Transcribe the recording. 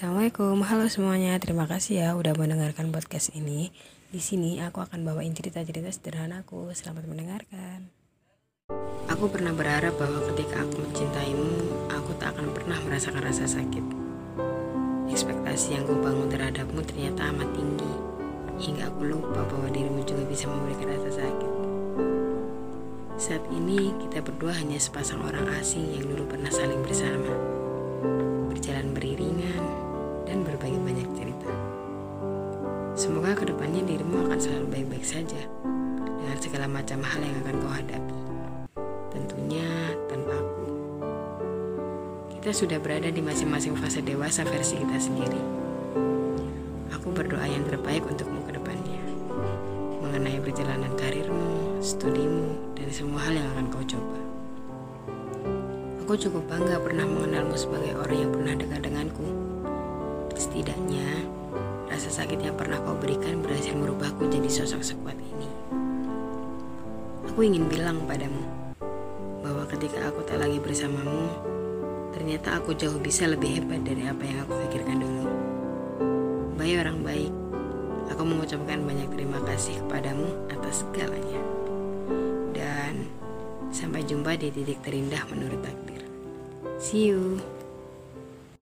Assalamualaikum, halo semuanya. Terima kasih ya udah mendengarkan podcast ini. Di sini aku akan bawain cerita-cerita sederhanaku. Selamat mendengarkan. Aku pernah berharap bahwa ketika aku mencintaimu, aku tak akan pernah merasakan rasa sakit. Ekspektasi yang kubangun terhadapmu ternyata amat tinggi, hingga aku lupa bahwa dirimu juga bisa memberikan rasa sakit. Saat ini kita berdua hanya sepasang orang asing yang dulu pernah saling bersama, berbagi banyak cerita. Semoga ke depannya dirimu akan selalu baik-baik saja dengan segala macam hal yang akan kau hadapi. Tentunya tanpa aku. Kita sudah berada di masing-masing fase dewasa versi kita sendiri. Aku berdoa yang terbaik untukmu ke depannya. Mengenai perjalanan karirmu, studimu, dan semua hal yang akan kau coba. Aku cukup bangga pernah mengenalmu sebagai orang yang pernah dekat denganku. Setidaknya, rasa sakit yang pernah kau berikan berhasil merubahku jadi sosok sekuat ini. Aku ingin bilang padamu bahwa ketika aku tak lagi bersamamu, ternyata aku jauh bisa lebih hebat dari apa yang aku pikirkan dulu. Baik orang baik, aku mengucapkan banyak terima kasih kepadamu atas segalanya. Dan sampai jumpa di titik terindah menurut takdir. See you.